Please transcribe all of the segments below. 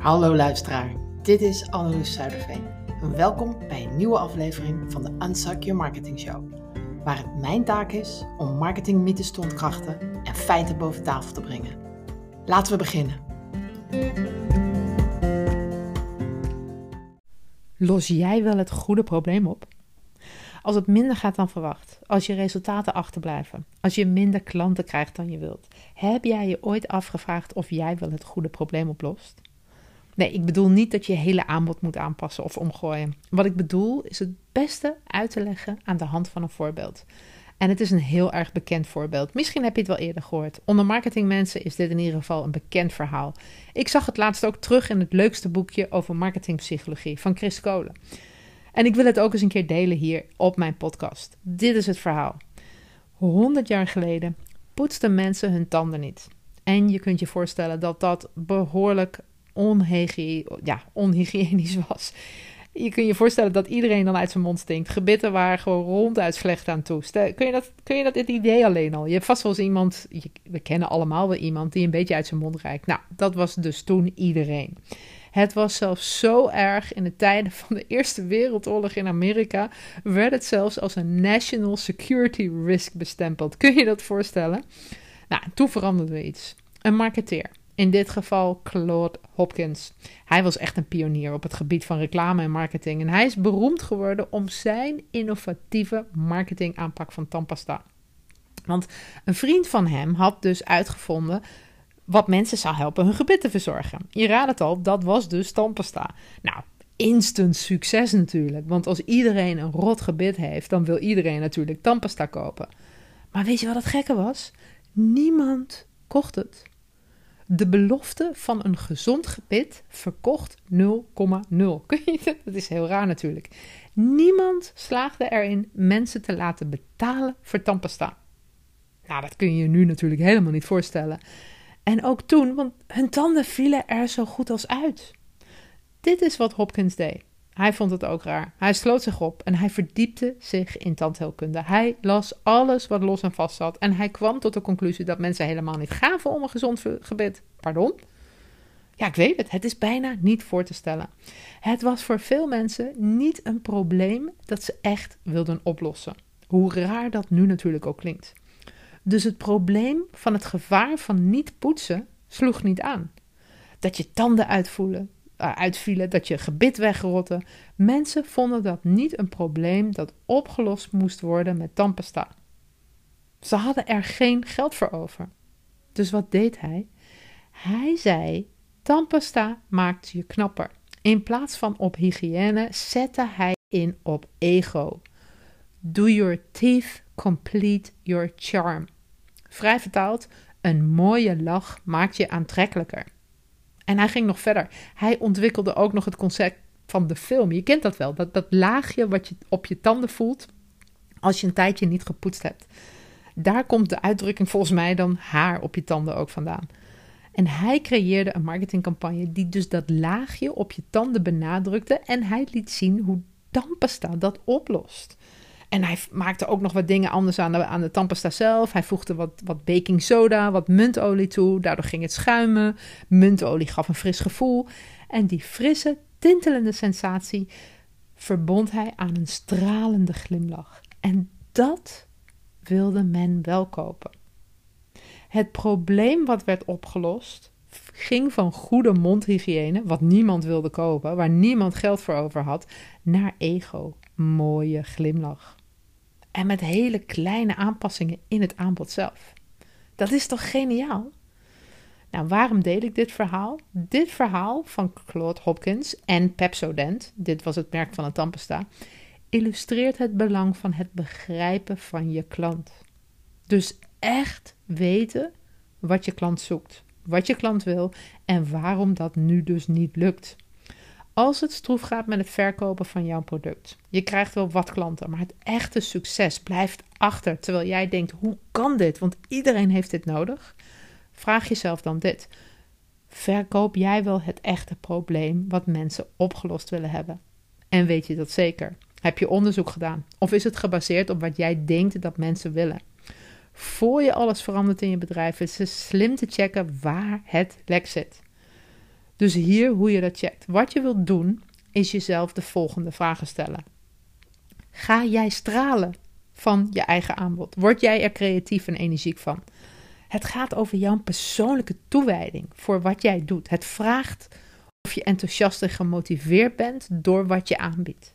Hallo luisteraar, dit is Anneloes Zuiderveen. Welkom bij een nieuwe aflevering van de Unsuck Your Marketing Show. Waar het mijn taak is om marketingmythes te ontkrachten en feiten boven tafel te brengen. Laten we beginnen. Los jij wel het goede probleem op? Als het minder gaat dan verwacht, als je resultaten achterblijven, als je minder klanten krijgt dan je wilt, heb jij je ooit afgevraagd of jij wel het goede probleem oplost? Nee, ik bedoel niet dat je hele aanbod moet aanpassen of omgooien. Wat ik bedoel is het beste uit te leggen aan de hand van een voorbeeld. En het is een heel erg bekend voorbeeld. Misschien heb je het wel eerder gehoord. Onder marketingmensen is dit in ieder geval een bekend verhaal. Ik zag het laatst ook terug in het leukste boekje over marketingpsychologie van Chris Kolen. En ik wil het ook eens een keer delen hier op mijn podcast. Dit is het verhaal. 100 jaar geleden poetsten mensen hun tanden niet. En je kunt je voorstellen dat dat behoorlijk onhygiënisch was. Je kunt je voorstellen dat iedereen dan uit zijn mond stinkt. Gebitten waren gewoon ronduit slecht aan toe. Kun je, dat, kun je dat het idee alleen al? Je hebt vast wel eens iemand, we kennen allemaal wel iemand die een beetje uit zijn mond rijdt. Nou, dat was dus toen iedereen. Het was zelfs zo erg in de tijden van de Eerste Wereldoorlog in Amerika, werd het zelfs als een national security risk bestempeld. Kun je dat voorstellen? Nou, toen veranderde er iets. Een marketeer in dit geval Claude Hopkins. Hij was echt een pionier op het gebied van reclame en marketing. En hij is beroemd geworden om zijn innovatieve marketingaanpak van tandpasta. Want een vriend van hem had dus uitgevonden wat mensen zou helpen hun gebit te verzorgen. Je raadt het al, dat was dus tandpasta. Nou, instant succes natuurlijk. Want als iedereen een rot gebit heeft, dan wil iedereen natuurlijk tandpasta kopen. Maar weet je wat het gekke was? Niemand kocht het. De belofte van een gezond gebit verkocht 0,0. Dat is heel raar natuurlijk. Niemand slaagde erin mensen te laten betalen voor tandpasta. Nou, dat kun je je nu natuurlijk helemaal niet voorstellen. En ook toen, want hun tanden vielen er zo goed als uit. Dit is wat Hopkins deed. Hij vond het ook raar. Hij sloot zich op en hij verdiepte zich in tandheelkunde. Hij las alles wat los en vast zat. En hij kwam tot de conclusie dat mensen helemaal niet gaven om een gezond gebit. Pardon? Ja, ik weet het. Het is bijna niet voor te stellen. Het was voor veel mensen niet een probleem dat ze echt wilden oplossen. Hoe raar dat nu natuurlijk ook klinkt. Dus het probleem van het gevaar van niet poetsen sloeg niet aan. Dat je tanden uitvoelen, uitvielen, dat je gebit wegrotte. Mensen vonden dat niet een probleem dat opgelost moest worden met tandpasta. Ze hadden er geen geld voor over. Dus wat deed hij? Hij zei: tandpasta maakt je knapper. In plaats van op hygiëne zette hij in op ego. Do your teeth complete your charm. Vrij vertaald, een mooie lach maakt je aantrekkelijker. En hij ging nog verder. Hij ontwikkelde ook nog het concept van de film. Je kent dat wel, dat, dat laagje wat je op je tanden voelt als je een tijdje niet gepoetst hebt. Daar komt de uitdrukking volgens mij dan haar op je tanden ook vandaan. En hij creëerde een marketingcampagne die dus dat laagje op je tanden benadrukte en hij liet zien hoe tandpasta dat oplost. En hij maakte ook nog wat dingen anders aan de, aan de tandpasta zelf. Hij voegde wat, wat baking soda, wat muntolie toe. Daardoor ging het schuimen. Muntolie gaf een fris gevoel. En die frisse, tintelende sensatie verbond hij aan een stralende glimlach. En dat wilde men wel kopen. Het probleem wat werd opgelost ging van goede mondhygiëne, wat niemand wilde kopen, waar niemand geld voor over had, naar ego, mooie glimlach. En met hele kleine aanpassingen in het aanbod zelf. Dat is toch geniaal? Nou, waarom deel ik dit verhaal? Dit verhaal van Claude Hopkins en Pepsodent, dit was het merk van een tandpasta, illustreert het belang van het begrijpen van je klant. Dus echt weten wat je klant zoekt, wat je klant wil en waarom dat nu dus niet lukt. Als het stroef gaat met het verkopen van jouw product, je krijgt wel wat klanten, maar het echte succes blijft achter terwijl jij denkt: hoe kan dit? Want iedereen heeft dit nodig. Vraag jezelf dan dit: verkoop jij wel het echte probleem wat mensen opgelost willen hebben? En weet je dat zeker? Heb je onderzoek gedaan? Of is het gebaseerd op wat jij denkt dat mensen willen? Voor je alles verandert in je bedrijf, is het slim te checken waar het lek zit. Dus hier hoe je dat checkt. Wat je wilt doen, is jezelf de volgende vragen stellen. Ga jij stralen van je eigen aanbod? Word jij er creatief en energiek van? Het gaat over jouw persoonlijke toewijding voor wat jij doet. Het vraagt of je enthousiast en gemotiveerd bent door wat je aanbiedt.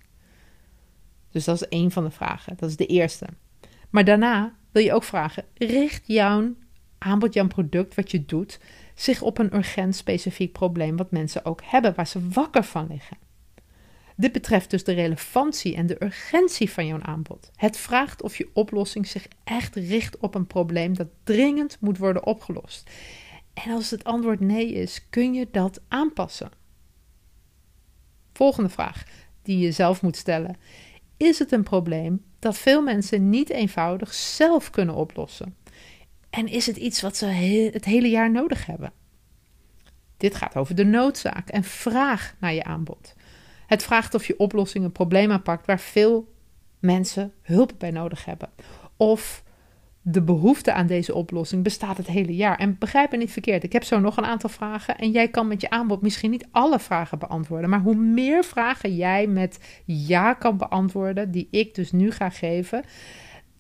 Dus dat is één van de vragen. Dat is de eerste. Maar daarna wil je ook vragen: richt jouw aanbod, jouw product, wat je doet, zich op een urgent specifiek probleem wat mensen ook hebben, waar ze wakker van liggen? Dit betreft dus de relevantie en de urgentie van jouw aanbod. Het vraagt of je oplossing zich echt richt op een probleem dat dringend moet worden opgelost. En als het antwoord nee is, kun je dat aanpassen. Volgende vraag die je zelf moet stellen: Is het een probleem dat veel mensen niet eenvoudig zelf kunnen oplossen? En is het iets wat ze het hele jaar nodig hebben? Dit gaat over de noodzaak en vraag naar je aanbod. Het vraagt of je oplossing een probleem aanpakt waar veel mensen hulp bij nodig hebben. Of de behoefte aan deze oplossing bestaat het hele jaar. En begrijp me niet verkeerd, ik heb zo nog een aantal vragen. En jij kan met je aanbod misschien niet alle vragen beantwoorden. Maar hoe meer vragen jij met ja kan beantwoorden, die ik dus nu ga geven,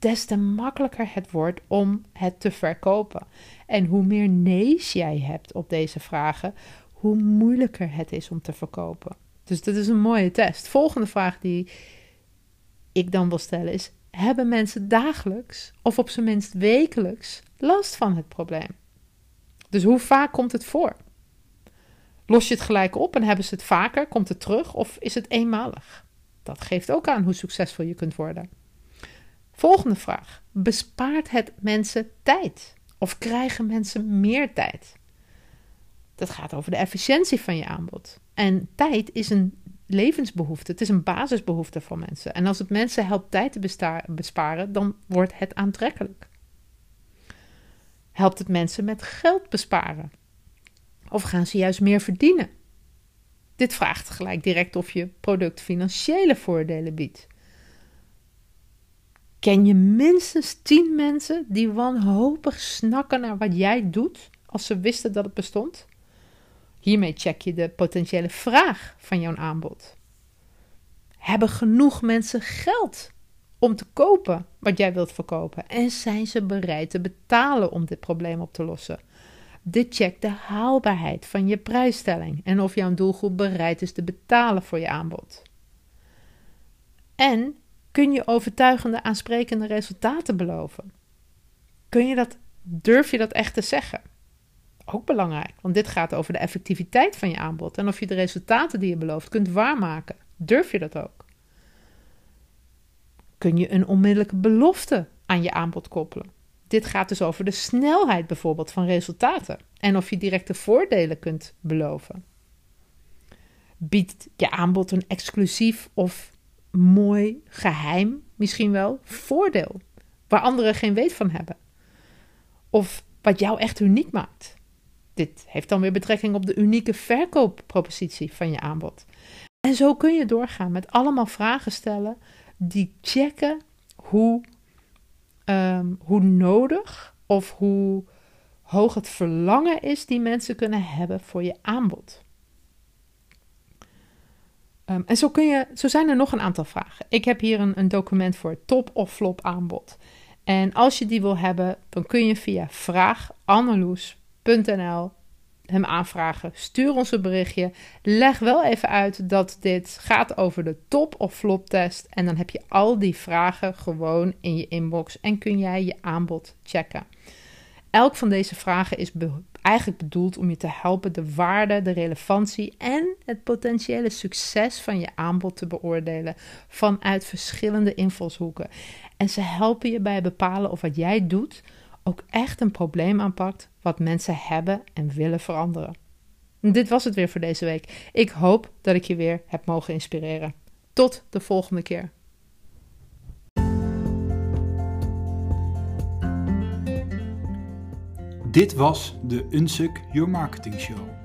des te makkelijker het wordt om het te verkopen. En hoe meer nee's jij hebt op deze vragen, hoe moeilijker het is om te verkopen. Dus dat is een mooie test. Volgende vraag die ik dan wil stellen is: hebben mensen dagelijks of op zijn minst wekelijks last van het probleem? Dus hoe vaak komt het voor? Los je het gelijk op en hebben ze het vaker? Komt het terug of is het eenmalig? Dat geeft ook aan hoe succesvol je kunt worden. Volgende vraag: bespaart het mensen tijd? Of krijgen mensen meer tijd? Dat gaat over de efficiëntie van je aanbod. En tijd is een levensbehoefte. Het is een basisbehoefte van mensen. En als het mensen helpt tijd te besparen, dan wordt het aantrekkelijk. Helpt het mensen met geld besparen? Of gaan ze juist meer verdienen? Dit vraagt gelijk direct of je product financiële voordelen biedt. Ken je minstens 10 mensen die wanhopig snakken naar wat jij doet als ze wisten dat het bestond? Hiermee check je de potentiële vraag van jouw aanbod. Hebben genoeg mensen geld om te kopen wat jij wilt verkopen? En zijn ze bereid te betalen om dit probleem op te lossen? Dit checkt de haalbaarheid van je prijsstelling en of jouw doelgroep bereid is te betalen voor je aanbod. En kun je overtuigende, aansprekende resultaten beloven? Kun je dat, durf je dat echt te zeggen? ook belangrijk, want dit gaat over de effectiviteit van je aanbod en of je de resultaten die je belooft kunt waarmaken. Durf je dat ook? Kun je een onmiddellijke belofte aan je aanbod koppelen? Dit gaat dus over de snelheid bijvoorbeeld van resultaten en of je directe voordelen kunt beloven. Biedt je aanbod een exclusief of mooi geheim, misschien wel, voordeel waar anderen geen weet van hebben? Of wat jou echt uniek maakt? Dit heeft dan weer betrekking op de unieke verkooppropositie van je aanbod. En zo kun je doorgaan met allemaal vragen stellen die checken hoe, ehm, hoe nodig of hoe hoog het verlangen is die mensen kunnen hebben voor je aanbod. Um, en zo, kun je, zo zijn er nog een aantal vragen. Ik heb hier een, een document voor top of flop aanbod. En als je die wil hebben, dan kun je via vraag.anneloes nl hem aanvragen. Stuur ons een berichtje. Leg wel even uit dat dit gaat over de top- of flop-test. En dan heb je al die vragen gewoon in je inbox en kun jij je aanbod checken. Elk van deze vragen is eigenlijk bedoeld om je te helpen de waarde, de relevantie en het potentiële succes van je aanbod te beoordelen vanuit verschillende invalshoeken. En ze helpen je bij bepalen of wat jij doet ook echt een probleem aanpakt wat mensen hebben en willen veranderen. dit was het weer voor deze week. Ik hoop dat ik je weer heb mogen inspireren. Tot de volgende keer. Dit was de Unsuk Your Marketing Show.